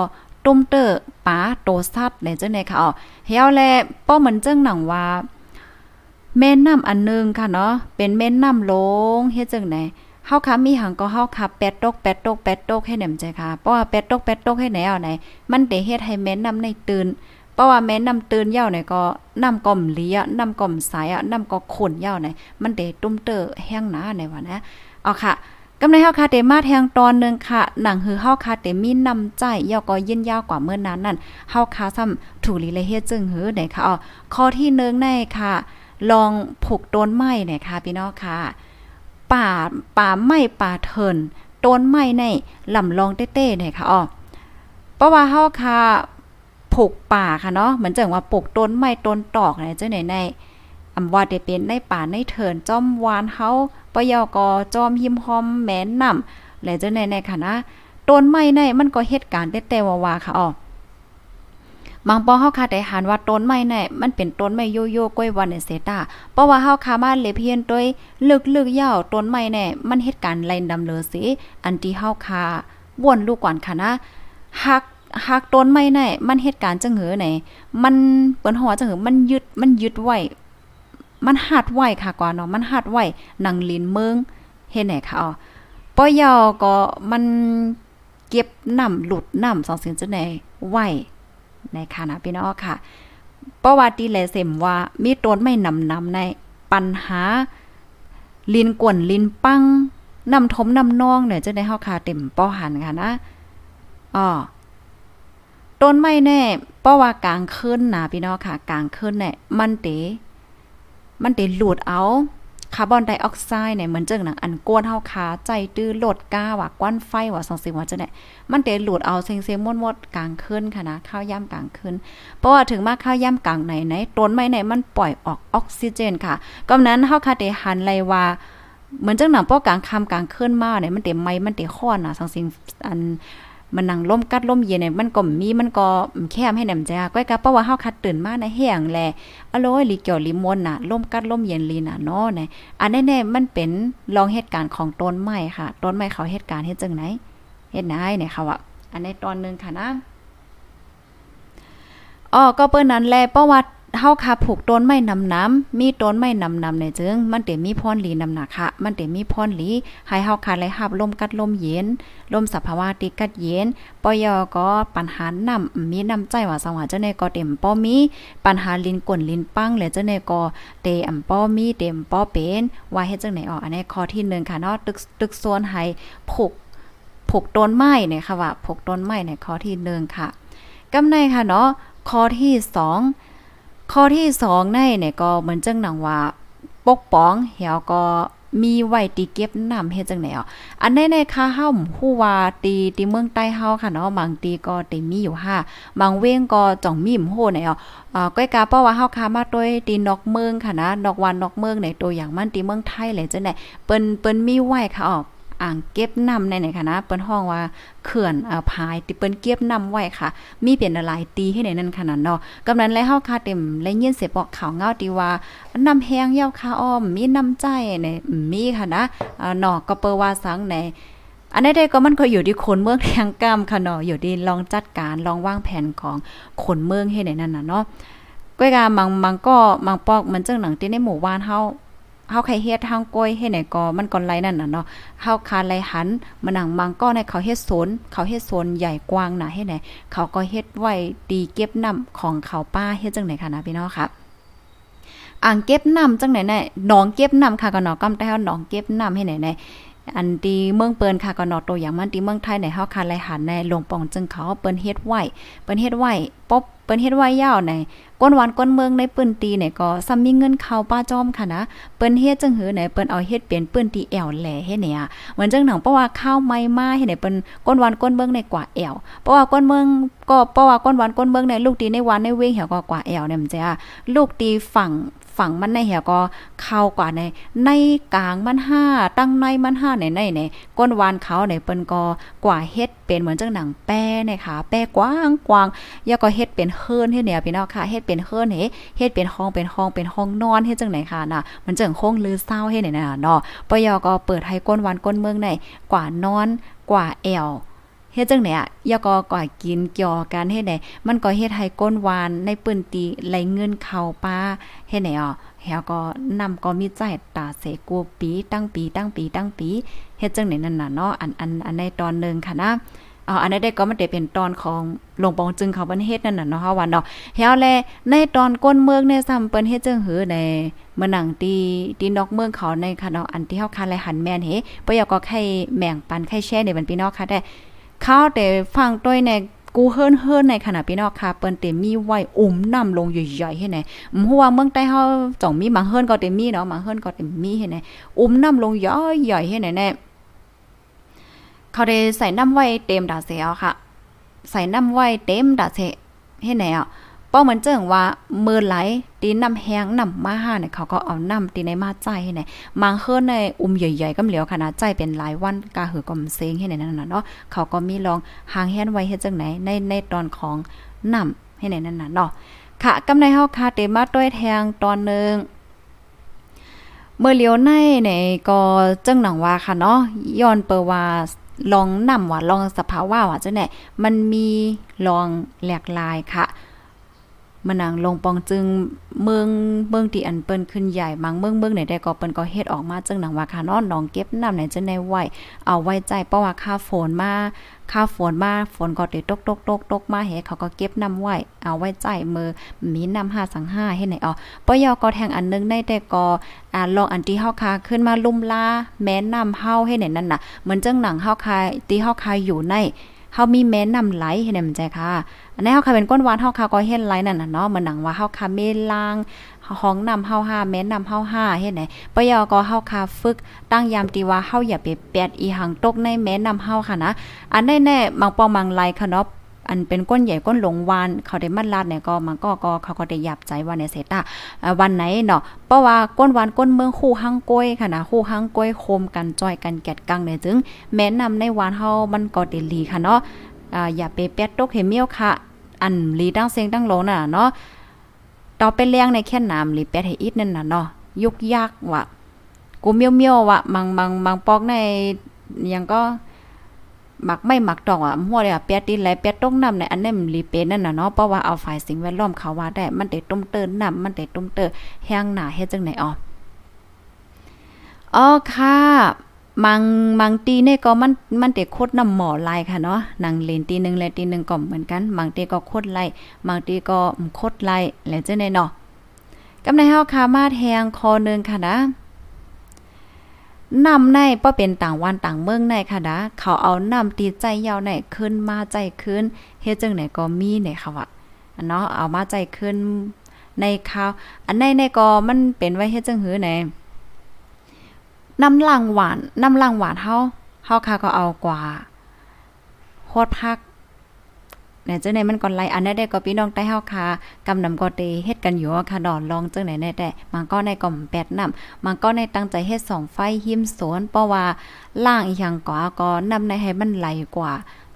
ตุ้มเตอร์ป๋าโตซัดเนี่ยเจ้าแน่ค่ะอ๋อเฮียวแลป้อเหมือนเจ้งหนังว่าแม่น้ำอันนึงค่ะเนาะเป็นแม่น้ำลงเฮ็ดจังไหน เฮาค่ะมีหังก็เฮาค่ะแปดตกแปดตกแปดตกให้แหนมใจค่ะ เพราะว่าแปดตกแปดตกให้ไหนเอาไหน มันได้เฮ็ดให้แม่น้ำในตื่น เพราะว่าแม่น้ำตื่นเย้าเนี่ยก็น้ำก่อมเลียน้ำก่อมสายอะน้ำก็ขนเย้าเนี่ยมันได้ตุ้มเตอแห้งหนาในว่านะ เอาค่ะกำในเฮาคาเตมาแทงตอนนึงค่ะ หนังหือเฮาคาเตมีนำใจยาวก็ยินยาวกว่าเมื่อนั้นนั่นเฮาคาซ้ำถูลีเลยเฮ็ดจึงหือไหนค่ะอ๋อข้อที่1ในค่ะ ลองผูกต้นไม้เนี่ยค่ะพี่น้องค่ะ ป่าป่าไม้ป่าเถินต้นไม้ในลำลองเต้ๆเนี่ยค่ะอ๋อเพราะว่าเฮาค่ะผูกป่าค่ะเนาะเหมือนจังว่าปลูกต้นไม้ต้นตอกไหนจังไหนในอำว่าได้เป็นในป่าในเถินจอมวานเฮาปยอกอจอมหิมหอมแม่นนำและจังไหนในค่ะนะต้นไม้ในมันก็เหตุการณ์แต่ๆว่าๆค่ะอ๋อ บางปอเฮาคาได้หันว่าต้นไม้แน่มันเป็นต้นไม้โยโย่ก้อยวันเซตาเพราะว่าเฮาคามาเลเพียนต้วยลึกๆยาวต้นไม้แน่มันเหตุการณ์ไล่ดำเลอสิอันที่เฮาคาบ่วนลูกก่อนค่ะนะฮักหักต้นไม้แน่มันเหตุการณ์จังหือไหนมันเปิ้นหัวจังหือมันยึดมันยึดไว้มันหัดไว้ค่ะกว่าเนาะมันหัดไว้นังลินเมืองเฮ็ดไหนค่ะอ๋อปอยอก็มันเก็บน้ำหลุดน้ำสองสิ่งจังไหนไว้ ในค่ะนะพี่น้องค่ะประวัติแลเสมว่ามีต้นไม่นำนำในปัญหา ลินกวนลินปังนำทมนำนองเนี่ยจะได้เฮาค่ะเต็มป้อหันค่ะนะอ๋อต้นไม้แน่เพราะว่ากลางคืนนะพี่น้องค่ะ กลางคืนเนี่ยมันเตมันเตหลุดเอา คาร์บอนไดออกไซด์เนี่ยเหมือนจังหนังอันกวนเฮาขาใจตื้อโลดก้าว่ากวนไฟว่าสังสิว่าจังได๋มันเตหลุดเอาเซ็งๆมดกลางคืนค่ะนะข้าวย่ำกลางคืนเพราะว่าถึงมาข้าวย่ำกลางไหนไหนต้นไม้ไหนมันปล่อยออกออกซิเจนค่ะก็นั้นเฮาคาเตหันไลว่าเหมือนจังหนังป้อกลางคำกลางคืนมาเนี่ยมันเต็มไม้มันเตค้อนน่ะสังสิอัน มันนั่งล่มกัดล่มเย็นเนี่ยมันก็มีมันก็แคบให้แหนมจ้าก้อยกะเพราะว่าเฮาคัดตื่นมาในแห้งแลอโลยลิเกี่ยวลิมวนน่ะล่มกัดล่มเย็นลีน่ะเนาะเนี่ยอันแน่ๆมันเป็นลองเหตุการณ์ของต้นไม้ค่ะต้นไม้เขาเหตุการณ์เฮ็ดจังไหนเฮ็ดไหนเนี่ยค่ะว่าอันในตอนนึงค่ะนะอ๋อก็เปิ้นนั้นแลประวัติ เฮาคาผูกต้นไม้นำน้ำมีต้นไม้นำน้ำในจึง มันเต็มีพรหลีนำหนักค่ะมันเต็มีพรหลีให้เฮาคาไหลหับลมกัดลมเย็นลมสภาวะติกัดเย็นปอยอก็ปัญหานำมีน้ำใจว่าสว่าเจ้าในก็เต็มป้อมี ปัญหาลินกวนลินปังและเจ้าในก็เตอำป้อมีเต็มป้อเป็นว่าเฮ็ดจังไหนออกอันนี้ข้อที่1ค่ะเนาะตึกตึกโซนให้ผูกผูกต้นไม้เนี่ยค่ะว่าผูกต้นไม้ในข้อที่1ค่ะกำในค่ะเนาะข้อที่2 ข้อที่สองในเนี่ยก็เหมือนจังหนังว่า ปกป้องเหี่ยวก็มีไว้ตีเก็บน้ำเฮ็ดจังไหนอะอันในในค่าเฮาฮู้ว่าตีตีเมืองใต้เฮาค่ะเนาะบางตีก็ตีมีอยู่ห้าบางเว้งก็จ่องมีมโหไหนอะอ่าก้อยกาเพราะว่าเฮาค้ามาด้วยตีนอกเมืองค่ะนะนอกวันนอกเมืองในตัวอย่างมันตีเมืองไทยเลยจังได๋เปิ้นเปิ้นมีไว้ค่ะออ อ่างเก็บน้ำในไหนค่ะนะเปิ้นห้องว่าเขื่อนอ่าพายที่เปิ้นเก็บน้ำไว้ค่ะ มีเป็นหลายตีให้ในนั้นขนาดเนาะกำนั้นแล้วเฮาค่ะเต็มและยินเสียบอกข่าวเงาตีว่าน้ำแห้งยาวค่ะอ้อม มีน้ำใจเนี่ยมีค่ะนะอ่าเนาะก็เปว่าสังในอันนี้ได้ก็มันก็อยู่ที่คนเมืองแทงกรรมค่ะเนาะอยู่ที่ลองจัดการลองวางแผนของคนเมืองให้ในนั้นน่ะเนาะก้อยกามังมังก็มังปอกมันจังหนังที่ในหมู่บ้านเฮา เฮาไข่เฮ็ดทางก้อยเฮ็ดไหนก็มันก่อนไรนั่นน่ะเนาะเฮาคาไรหันมานังมังก็ในเขาเฮ็ดสวนเขาเฮ็ดสวนใหญ่กว้างน่ะให้ไหนเขาก็เฮ็ดไว้ตีเก็บน้ำของเขาป้าเฮ็ดจังไหนคะนะพี่น้องค่ะอ่างเก็บน้ำจังไหนไหนหนองเก็บน้ำค่ะก็เนองกำแต่เฮาหนองเก็บน้ำให้ไหนไหน อันตีเมืองเปิ้นค่ะก็นอตัวอย่างมันตีเมืองไทยในเฮาคาไรหันในหลวงปองจึงเขาเปิ้นเฮ็ดไว้เปิ้นเฮ็ดไว้ป๊บเปิ้นเฮ็ดไว้ยาวในก้นหวานก้นเมืองในปืนตีเนี่ยก็ซ้ำมีเงินเข้าป้าจอมค่ะนะเปิ้นเฮ็ดจังหือไหนเปิ้นเอาเฮ็ดเป็นปืนตีแอวแหล่เฮ็ดเนี่ยเหมือนจังหนังเพราะว่าข้าวไม่มาเฮ็ดไหนเปิ้นก้นหวานก้นเมืองในกว่าแอวเพราะว่าก้นเมืองก็เพราะว่าก้นหวานก้นเมืองในลูกตีในหวานในเวงเหี่ยวก็กว่าแอวเนี่ยมันจะลูกตีฝั่ง ฝั่งมันในเหี่ยก็เข้ากว่าใน ในกลางมันห้าตั้งในมันห้าในในในก้นวานเขาในเปิ้นก็กว่าเฮ็ดเป็นเหมือนจังหนังแป้นี่ยค่ะแป้กว้างกว้างยาก็เฮ็ดเป็นเฮิรนเฮ็ดเนี่ยพี่น้องค่ะเฮ็ดเป็นเฮิรนเฮเฮ็ดเป็นห้องเป็นห้องเป็นห้องนอนเฮ็ดจังไหนค่ะน่ะมันจังคงลือเศร้าเฮ็ดไหนน่ะเนาะปยอก็เปิดให้ก้นวานก้นเมืองในกว่านอนกว่าแอว เฮ็ดจังไหนอะยาก็ก่อยกินเกี่ยวกันเฮ็ดไหนมันก็เฮ็ดให้ก้นวานในปืนตีไหลเงินเข้าป้าเฮ็ดไหนอะเฮาก็นำก็มีใจตาเสกูปีตั้งปีตั้งปีตั้งปีเฮ็ดจังไหนนั่นน่ะเนาะอันอันอันในตอนนึงค่ะนะอ๋ออันนั้นได้ก็มันได้เป็นตอนของหลวงปองจึงเขาบันเฮ็ดนั่นน่ะเนาะเฮาว่าเนาะเฮาแลในตอนก้นเมืองในซ้ำเปิ้นเฮ็ดจังหือในเมื่อหนังตีตีนอกเมืองเขาในค่ะเนาะอันที่เฮาคันแลหันแม่นเฮบ่อยากก็ไข่แม่งปันไข่แช่ในบันพี่น้องค่ะได้ ข้าวแต่ฟังต้วยในกูเฮิรนเฮิรนในขณะพี่นอกค่ะเปิ้นเต็มมีไว้อุ้มน้ำลงใหญ่ๆให้ไหนเพราะว่าเมืองใต้เฮาจ่องมีบางเฮิรนก็เต็มมีเนาะบางเฮิรนก็เต็มมีให้ไหนอุ้มน้ำลงย่อยใหญ่ให้ไหนแน่เขาได้ใส่น้ำไว้เต็มดาเสียค่ะ ใส่น้ำไว้เต็มดาเสให้ไหนอะ ป้อเหมือนเจิงว่าเมื่อไหลตีน้ำแห้งน้ำมาห้าเนี่ยเขาก็เอาน้ำตีในมาใจให้ไหนมางเฮิรนในอุ้มใหญ่ๆกำเหลียวขนาดใจเป็นหลายวันกาหือกอมเซงให้ไหนนั่นน่ะเนาะเขาก็มีลองหางแฮนไว้เฮ็ดจังไหนในในตอนของน้ำให้ไหนนั่นน่ะเนาะค่ะกำในเฮาคาเตมาต้อยแทงตอนนึงเมื่อเลียวในเนี่ยก็จังหนังว่าค่ะเนาะย้อนเปว่าลองนำว่าลองสภาวะว่าจังไหนมันมีลองแหลกลายค่ะ มานนางลงปองจึงเมืองเมืองที่อันเปิ้นขึ้นใหญ่มังเมืองเมืองไหนได้ก็เปิ้นก็เฮ็ดออกมาจึงหนังว่าค่ะเนาะน้องเก็บน้ำไหนจะได้ไว้เอาไว้ใจเพราะว่าค่าฝนมาค่าฝนมาฝนก็ติตกตกตกตกมาเฮเขาก็เก็บน้ำไว้เอาไว้ใจมือมีน้ำ5สัง5เฮ็ดไหนอ๋อปยอก็แทงอันนึงได้แต่ก็อ่าลองอันที่เฮาคาขึ้นมาลุ่มลาแม้น้ำเฮาให้ไหนนั่นน่ะเหมือนจังหนังเฮาคาที่เฮาคาอยู่ในเฮามีแม่น้ำไหลให้ได้มันใจค่ะ อันเฮาค่ะเป็นก้นวานเฮาค่ะก็เฮ็ดไหลนั่นน่ะเนาะมันหนังว่าเฮาค่ะเมลางห้องนำเฮาห้าแม่นำเฮาห้าเฮ็ดไหนปยอก็เฮาคาฝึกตั้งยามตีว่าเฮาอย่าไปแปดอีหังตกในแม่นำเฮาค่ะนะ อันแน่ๆบางปองบางไหลค่ะเนาะอันเป็นก้นใหญ่ก้นหลงวานเขาได้มัดลาดเนี่ยก็มันก็ก็เขาก็ได้หยับใจว่าในเสตาวันไหนเนาะเพราะว่าก้นวานก้นเมืองคู่หังก้อยค่ะนะคู่หังก้อยโคมกันจอยกันแกดกังเนี่ยจึง แม้นำในวานเฮามันก็ได้ลีค่ะเนาะอ่าอย่าไปแปดตกเฮเมียวค่ะ อันลีตั้งเสียงตั้งโลน่ะเนาะต่อไปเลี้ยงในแค่น้ำหรือแปดให้อีดนั่นน่ะเนาะยุกยากว่ะกูเมียวเมียวว่ะบางบางบางปอกในยังก็หมักไม่หมักดอกอะหัวเลยอะเปียตีไหลเปียต้มน้ำในอันนั้นรีเป็นั่นน่ะเนาะเพราะว่าเอาฝ่ายสิ่งแวดล้อมเขาว่าได้มันได้ต้มเตินน้ำมันได้ต้มเตอแห้งหนาเฮ็ดจังไหนอ๋ออ๋อค่ะ มังมังตีเนี่ยก็มันมันเตโคตรนำหมอลายค่ะเนาะนางเลนตีหนึ่งและตีหนึ่งก็เหมือนกันบางตีก็โคตรไล่บางตีก็โคตรไล่แล้วจังได๋เนาะกำในเฮาคามาแทงคอนึงค่ะนะนำในป้อเป็นต่างวันต่างเมืองในค่ะนะเขาเอานำตีใจยาวในขึ้นมาใจขึ้นเฮ็ดจังไหนก็มีเนี่ยค่ะว่าเนาะเอามาใจขึ้นในข่าวอันในในก็มันเป็นไว้เฮ็ดจังหือไหน น้ำลังหวานน้ำลังหวานเฮาเฮาค่ะก็เอากว่าโคตรพักเนี่ยจังไหนมันก่อนไล่อันนี้ได้ก็พี่น้องใต้เฮาค่ะกำนำก็เตเฮ็ดกันอยู่ค่ะดอนลองเจังไหนแน่แต่มันก็ในก่อมแปดนำมันก็ในตั้งใจเฮ็ดสองไฟหิมสวนเพราะว่าล่างอีหยังก็ก็นำในให้มันไหลกว่า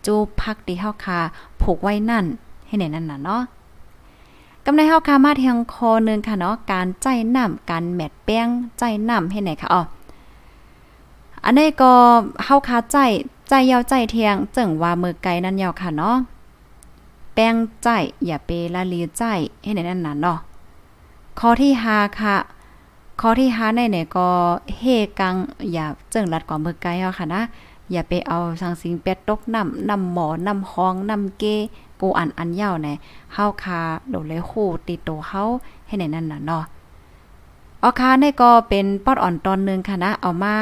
จูพักที่เฮาค่ะผูกไว้นั่น ให้ไหนนั่นน่ะเนาะกำในเฮาค่ะมาเทียงคอนึงค่ะเนาะการใจน้ำการแมดแป้งใจน้ำให้ไหนค่ะอ๋อ อันนี้ก็เฮาคาใจใจยาวใจเทียงจึงว่ามือไกลนั่นยาวค่ะเนาะแป้งใจอย่าเปละลีใจให้ในนั้นน่ะเนาะข้อที่5ค่ะข้อที่5ในเนี่ยก็เฮกังอย่าจึงรัดกว่ามือไกลเฮาค่ะนะอย่าไปเอาสังสิงเป็ดตกน้ำน้ำหมอน้ำห้องน้ำเกกูอันอันยาวแน่เฮาคาโดเลยคู่ติดโตเฮาให้ในนั้นน่ะเนาะออคาในก็เป็นปอดอ่อนตอนนึงค่ะนะเอามา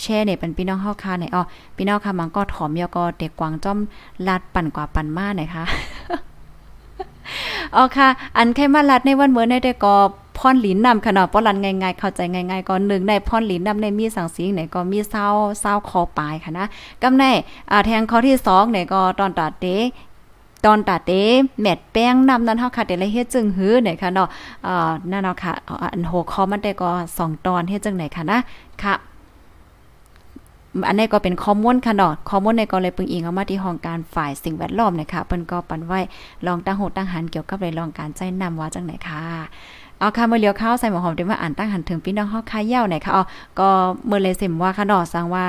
แช่เนี่ยเป็นพี่น้องเฮาค่ะเนี่ยอ๋อพี่น้องค่ะมันก็ถอมยอก็เด็กกวางจ้อมลาดปั่นกว่าปั่นมาหน่อยค่ะอ๋อค่ะ อันแค่มาลัดในวันเมื่อในได้ก็พรหลินนำค่ะเนาะป้อลันง่ายๆเข้าใจง่ายๆก่อนหนึ่งในพรหลินนำในมีสังสีไหนก็มีเศร้าเศร้าคอปลายค่ะนะกำในอ่าแทงข้อที่2เนี่ยก็ตอนตัดเดตอนตัดเดแมดแป้งนำนั้นเฮาค่ะได้เฮ็ดจึงหื้อไหนค่ะเนาะอ่านั่นเนาะค่ะ อันโหคอมันได้ก็2ตอนเฮ็ดจึงไหนค่ะนะค่ะ อันนี้ก็เป็นข้อมูลค่ะเนาะข้อมูลในก็เลยปึงอิงเอามาที่ห้องการฝ่ายสิ่งแวดล้อมนะคะเปิ้นก็ปันไว้ลองตั้งโหตั้งหันเกี่ยวกับเรื่องลองการใจนำว่าจังไหนค่ะเอาค่ะเมื่อเลี้ยวเข้าใส่หมอหอมได้มาอ่านตั้งหันถึงพี่น้องเฮาคายเย้าไหนค่ะอ๋อก็เมื่อเลยเสมว่าค่ะเนาะสังว่า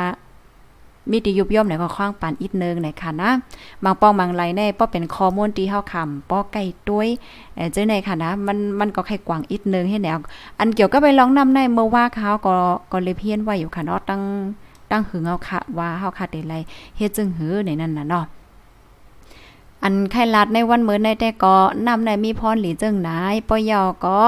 มีติยุบย่อมไหนก็คว้างปานอีกนึงไหนค่ะนะบางป้องบางไรแน่ป้อเป็นข้อมูลที่เฮาคำป้อไก่ต้วยเจ้าไหนค่ะนะมันมันก็ไข่กวางอีกนึงให้แนวอันเกี่ยวกับไปลองนำในเมื่อว่าเขาก็ก็เลยเพี้ยนไว้อยู่ค่ะเนาะตั้ง ตั้งหึงเอาค่ะว่าเฮาค่ะได้ไรเฮ็ดจึงหือในนั้นน่ะเนาะอันไข่ลัดในวันเมื่อในแต่ก็นำในมีพรหลีจึงนายปอยอก็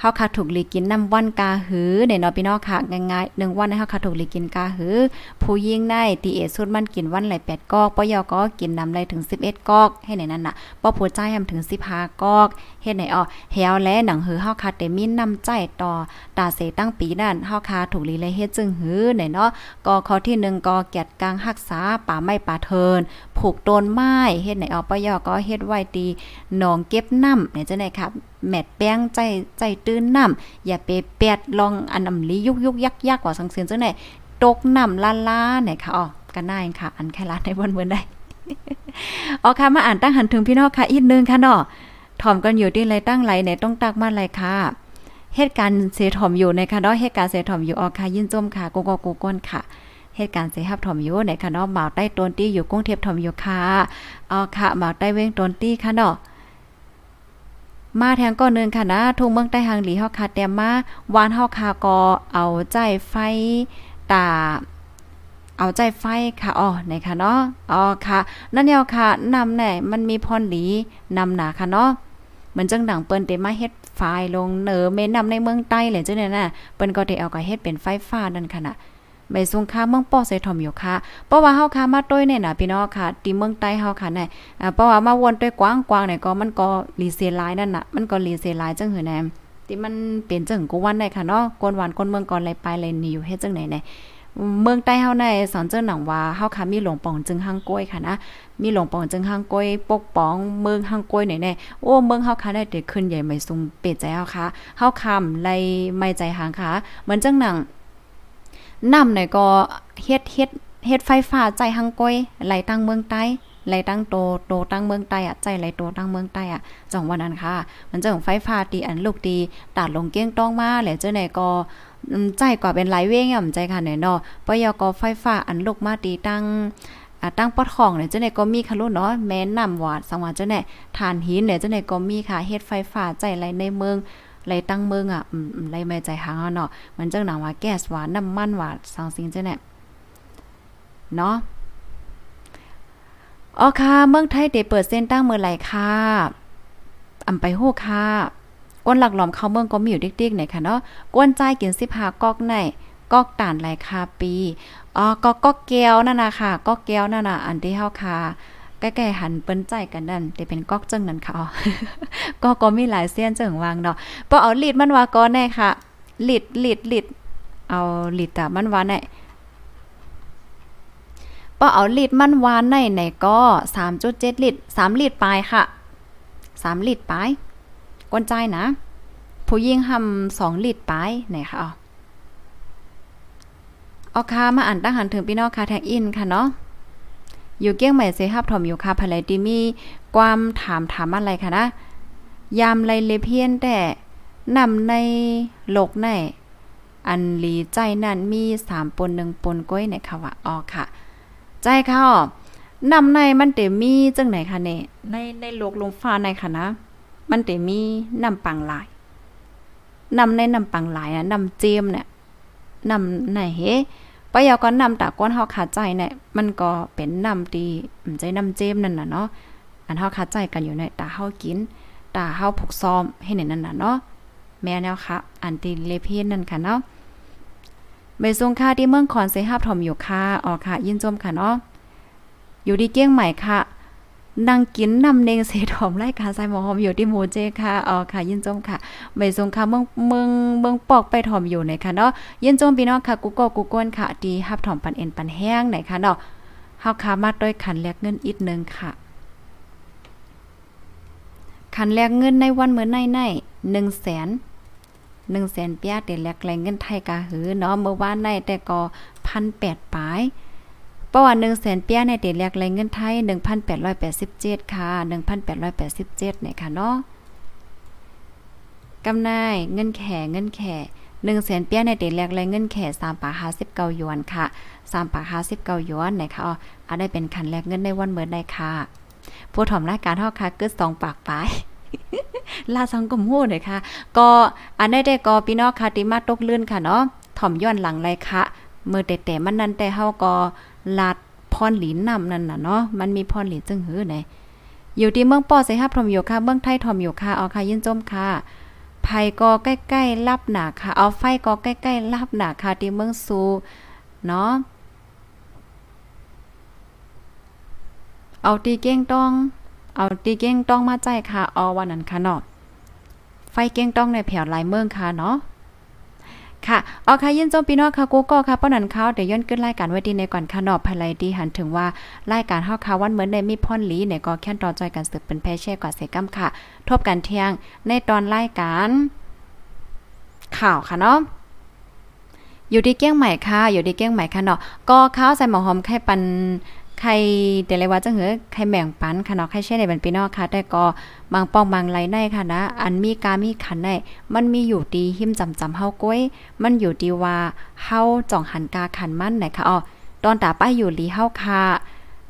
เฮาค่ะถูกลีกินน้ำวันกาหือในเนาะพี่น้องค่ะง่ายๆ1วันให้เฮาค่ะถูกลีกินกาหือ ผู้ยิ่งได้ตีเอสุดมันกินวันไหล8กอกปอยอก็กินน้ำไหลถึง11กอก ให้ในนั้นน่ะป้อผู้ใจทำถึง15กอกเฮ็ดไหนอ้อเฮวและหนังหือเฮาค่ะได้มีน้ำใจต่อตาเสตั้งปีนั่นเฮาค่ะถูกลีเลยเฮ็ดจึงหือไหนเนาะก็ข้อที่1ก็แกดกลางรักษาป่าไม้ป่าเทินผูกต้นไม้เฮ็ดไหนอ้อปอยอก็เฮ็ดไว้ตีหนองเก็บน้ำเนี่ยจังได๋ครับ แมดแป้งใจใจตื้นน้ำอย่าไปแปดลองอันอำลียุกยุกยักยักกว่าสังเสียนจังไหนตกน้ำลาลาเนี่ยค่ะอ๋อกันได้ค่ะ อันแค่ลาในวันเมื่อได้อ๋อค่ะมาอ่านตั้งหันถึงพี่น้องค่ะอีกนึงค่ะเนาะถ่อมกันอยู่ที่ไรตั้งไรเนี่ยต้องตักมาอะไรค่ะเหตุการณ์เสถ่อมอยู่ในค่ะเนาะเหตุการณ์เสถ่อมอยู่ออค่ะยินจมค่ะโกโกโกก้นค่ะเหตุการณ์เสฮับถ่อมอยู่ในคะเนาะหมาใต้ต้นตี้อยู่กุ้งเทียบถ่อมอยู่ค่ะอ๋อค่ะหมาใต้เว้งต้นตี้ค่ะเนาะ มาแทงก้อนนึงค่ะนะทุ่งเมืองใต้หางหลีเฮาคาแต้มมาวานเฮาคาก็เอาใจไฟตาเอาใจไฟค่ะอ๋อไหนค่ะเนาะอ๋อค่ะ นั่นเดียวค่ะนำแน่มันมีพรหลีนำหนาค่ะเนาะเหมือนจังดังเปิ้นเตมาเฮ็ดไฟลงเหนือเมนำในเมืองใต้เลยจังเนี่ยน่ะเปิ้นก็ได้เอาก็เฮ็ดเป็นไฟฟ้านั่นค่ะน่ะ ใบสุงค่าเมืองป้อใส่ถมอยู่ค่ะเพราะว่าเฮาค่ะมาต้วยเนี่ยน่ะพี่น้องค่ะที่เมืองใต้เฮาค่ะเนี่ยอ่าเพราะว่ามาวนต้วยกว้างๆเนี่ยก็มันก็รีเซลายนั่นน่ะมันก็รีเซลายจังหือแนมที่มันเป็นจังกูวันได้ค่ะเนาะกวนหวานคนเมืองก่อนไหลไปเลยนี่อยู่เฮ็ดจังไหนเนี่ยเมืองใต้เฮาในสอนเจ้าหนังว่าเฮาค่ะมีหลวงปองจึงฮังก้อยค่ะนะมีหลวงปองจึงฮังก้อยปกป้องเมืองฮังก้อยไหนแน่โอ้เมืองเฮาค่ะได้เด็กขึ้นใหญ่ไม่สูงเป็ดใจเฮาค่ะเฮาคำไลไม่ใจหางค่ะเหมือนจังหนัง น้ำเนี่ยก็เฮ็ดเฮ็ดเฮ็ดไฟฟ้าใจหังก้อยไหลตั้งเมืองใต้ไหลตั้งโตโตตั้งเมืองใต้อะใจไหลโตตั้งเมืองใต้อะจังวันนั้นค่ะ มันจะของไฟฟ้าตีอันลูกตีตัดลงเกี้ยงต้องมาแล้วเจ้าไหนก็ใจกว่าเป็นหลายเว้งอ่ำใจค่ะเนี่ยเนาะปยกไฟฟ้าอันลูกมาตีตั้งตั้งปอดของเนี่ยเจ้าไหนก็มีค่ะลูกเนาะแม้นำหวาดสังวาเจ้าไหนฐานหินเนี่ยเจ้าไหนก็มีค่ะเฮ็ดไฟฟ้าใจไหลในเมือง ไรตั้งเมืองอะอืมไรไม่ใจหางเนาะมันจังหนังว่าแก๊สหวานน้ำมันหวานสังสิงจังเนี่ยเนาะอ๋อค่ะ เมืองไทยได้เปิดเส้นตั้งเมื่อไหร่ค่ะอำไปโหค่ะก้นหลักหลอมเข้าเมืองก็มีอยู่ดิกๆเนี่ยค่ะเนาะก้นใจกิน15กอกในกอกตานหลายคาปีอ๋อก็กอกแก้วนั่นน่ะค่ะกอกแก้วนั่นน่ะอันที่เฮาค่ะ ใกล้ๆหันเปิ้นใจกันนั่นจะเป็นก๊อกจึงนั่นค่ะก็ก็มีหลายเส้นจึงวางเนาะพอเอาลีดมันว่าก่อนแน่ค่ะลีดลีดลีดเอาลีดตามันว่าแน่พอเอาลีดมันวานในไหนก็3.7ลิตร3ลิตรปลายค่ะ3ลิตรปลายกวนใจนะ ผู้ยิงทำ2ลิตรปลายไหนค่ะเอาค่ะมาอ่านตั้งหันถึงพี่น้องค่ะแท็กอินค่ะเนาะ อยู่เกี้ยงใหม่เซฮับถอมอยู่ค่ะภายในที่มีความถามถามอะไรค่ะนะ ยามไรเลเพียนแต่นำในโลกในอันหลีใจนั่นมีสามปนหนึ่งปนก้อยในค่ะว่าอ๋อค่ะ ใจค่ะนำในมันเตมีจังไหนคะเนี่ยในในโลกลมฟ้าในค่ะนะ มันเตมีนำปังหลายนำในนำปังหลายนะนำเจมเนี่ยนำไหนเฮ ปยาก็นำตาก้นเฮาขาดใจเนี่ยมันก็เป็นนำดีใจนำเจมนั่นน่ะเนาะอันเฮาขาดใจกันอยู่ในตาเฮากินตาเฮาผูกซ้อมให้เหนนั่นน่ะเนาะแม่แนวค่ะ อันติเลเพนนั่นค่ะเนาะเมซงค่าที่เมืองคอนเซฮับถมอยู่ค่ะอ๋อค่ะ ยินจมค่ะเนาะอยู่ดีเกี้ยงใหม่ค่ะ นั่งกินนำเนงเสถอมรายการใส่หมอหอมอยู่ที่โมเจค่ะอ๋อค่ะ ยินจมค่ะไม่ทรงค่ะเมืองเมืองเมืองปอกไปถอมอยู่ไหนค่ะเนาะยินจมพี่น้องค่ะกูก็กูก้นค่ะดีฮับถอมปันเอ็นปันแห้งไหนค่ะเนาะเฮาค่ะมาด้วยขันแลกเงินอีกนึงค่ะ ขันแลกเงินในวันเมื่อในใน1แสน1แสนเปียเตแลกแรงเงินไทยกะหือเนาะเมื่อวานในแต่ก็1,800ปลาย ประวัติ1แสนเปียในเตแลกแรเงินไทย 1,887 ค่ะ 1,887เนี่ยค่ะเนาะกำนายเงินแข่เงินแข่หนึ่งแสนเปียในเตแลกแรเงินแข่สามปาห้าสิบเกาหยวนค่ะสามปาห้าสิบเกาหยวนนะคะอ๋ออาได้เป็นคันแลกเงินในวันเมื่อได้ค่ะ ผู้ถอมรายการเฮาค่ะกึดสองปากปลายลาสังกมโหเลยค่ะ ก็อันได้ได้ก็พี่น้องค่ะติมาตกลื่นค่ะเนาะถ่อมย้อนหลังไรค่ะมือแต่แต่มันนั้นแต่เฮาก็ ลาดพรหลินนำนั่นน่ะเนาะมันมีพรหลินจึงหือไหนอยู่ที่เมืองปอใส่ฮับทอมอยู่ค่ะเมืองไทยทอมอยู่ค่ะเอาค่ะยินจมค่ะภัยก็ใกล้ๆรับหนาค่ะ เอาไฟก็ใกล้ๆรับหนาค่ะที่เมืองซูเนาะเอาตีเก้งต้อง เอาตีเก้งต้องมาใจค่ะออวันนั้นค่ะเนาะไฟเก้งต้องในแผ่วลายเมืองค่ะเนาะ ค่ะเอาค่ะยินจมพี่น้องค่ะกูก็ค่ะป้อนันเขาเดี๋ยวย้อนขึ้นรายการไว้ดีในก่อนค่ะนาะภายไลดีหันถึงว่ารายการเฮาค่ะวันเหมือนในมีพ่อนหลีเนี่ยก็แค่นตอนจอยกันสืบเป็นแพเช่กว่าเสกัมค่ะ ทบกันเที่ยงในตอนรายการ ข่าวค่ะเนาะอยู่ที่เก้งใหม่ค่ะ อยู่ที่เก้งใหม่ค่ะเนาะก็ข้าวใส่หมอหอมไข่ปัน ใครแต่เลยว่าจังหือใครแบ่งปันค่ะเนาะใครใช่ในบันพี่นอกค่ะ แต่ก็บางป้องบางไรในค่ะนะอันมีกามีขันในมันมีอยู่ดีหิมจำจำเฮาก้อยมันอยู่ดีว่าเฮาจ่องหันกาขันมันไหนค่ะอ๋อตอนตาป้ายอยู่ลีเฮาค่ะ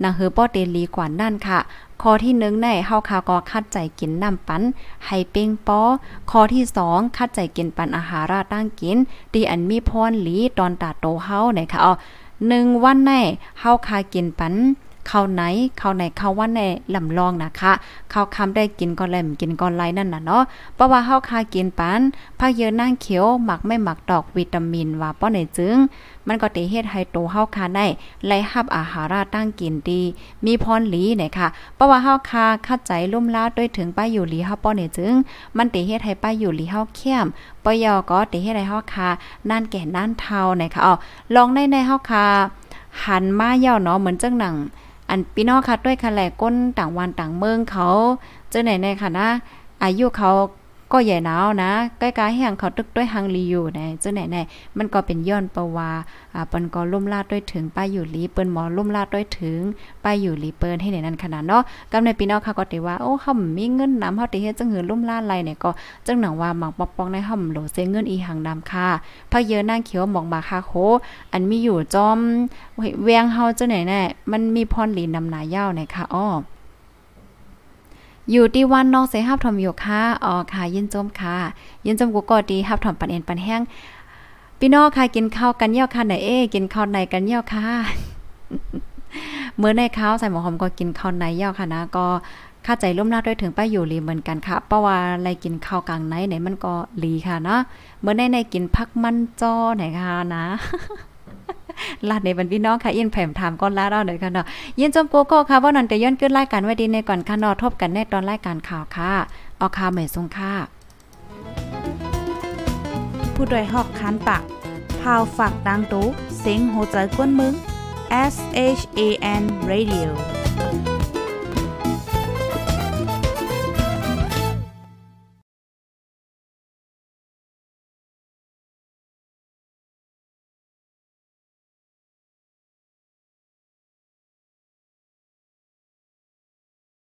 นางเฮอป้อเตลีกว่านั่นค่ะคอที่หนึ่งในเฮาคาก็คัดใจกินน้ำปันให้เป้งป้อคอที่สองคัดใจกินปันอาหาราตั้งกินดีอันมีพรหลีตอนตาโตเฮาไหนค่ะอ๋อ หนึ่งวันในเฮาคากินปัน ข้าวไหนข้าวไหนข้าววันในลำลองนะคะข้าวคำได้กินก่อนแลมกินก่อนไรนั่นน่ะเนาะเพราะว่าเฮาคากินปันผักเยอะนางเขียวหมักไม่หมักดอกวิตามินว่าป้อไหนจึง มันก็เตเฮ็ดให้โตเฮาคาได้ไล่ฮับอาหาราตั้งกินดี มีพรหลีเนี่ยค่ะเพราะว่าเฮาคาคัดใจลุ่มลาด้วยถึงป้าอยู่หลีเฮาป้อไหนจึง มันเตเฮ็ดให้ป้าอยู่หลีเฮาเข้มปยอก็เตเฮ็ดให้เฮาคานั่นแก่นั่นเท่านะคะอ๋อลองในในเฮาคาหันมาเย่าเนาะเหมือนจังหนัง อันพี่น้องค่ะด้วยคะแหลก้นต่างวันต่างเมืองเขาเจอไหนในค่ะนะอายุเขา ก็ใหญ่หนาวนะใกล้ๆแห่งเขาตึกด้วยฮังลีอยู่ในเจ้าไหนในมันก็เป็นย้อนประวาอ่าเปิ้นก็ลุ่มลาดด้วยถึงป้าอยู่ลีเปิ้นหมอลุ่มลาดด้วยถึงป้าอยู่ลีเปิ้นให้ในนั้นขนาดเนาะกำในพี่น้องค่ะก็ติว่าโอ้เฮามีเงินนำเฮาติเฮ็ดจังหือลุ่มลาดไรเนี่ยก็จังหนังว่าหมังปอกปองในห่อมโหลเซเงินอีหังนำค่ะพักเยอะนางเขียวหมองบาคาโคอันมีอยู่จอมเวียงเฮาเจ้าไหนแน่มันมีพรหลีนำหนายาวในค่ะอ้อ อยู่ที่วันน้องเสฮับถอมอยู่ค่ะอ๋อค่ะยินจมค่ะ ยินจมกูก็ดีฮับถอมปันเอ็นปันแห้งพี่น้องค่ะกินข้าวกันเยี่ยวค่ะไหนเอ้กินข้าวในกันเยี่ยวค่ะเมื่อในข้าวใส่หมอหอมก็กินข้าวในเยี่ยวค่ะนะก็ค่าใจร่วมลาด้วยถึงป้าอยู่ลีเหมือนกันค่ะเพราะว่าอะไรกินข้าวกลางไหนไหนมันก็ลีค่ะเนาะเมื่อในในกินพักมันจ้อไหนค่ะนะ ลาดในบรรพี่น้องค่ะยินแผ่มถามก้อนลาดเอาเลยค่ะเนาะยินจมโกโก้ค่ะว่านันแต่ย้อนขึ้นรายการไว้ดีในก่อนค่ะนอทบกันแน่ตอนรายการข่าวค่ะเอาข่าวใหม่ทรงค่ะผู้ดยหอกคันปากพาวฝากดังตู้เสียงโหใจกวนมึง S H A N Radio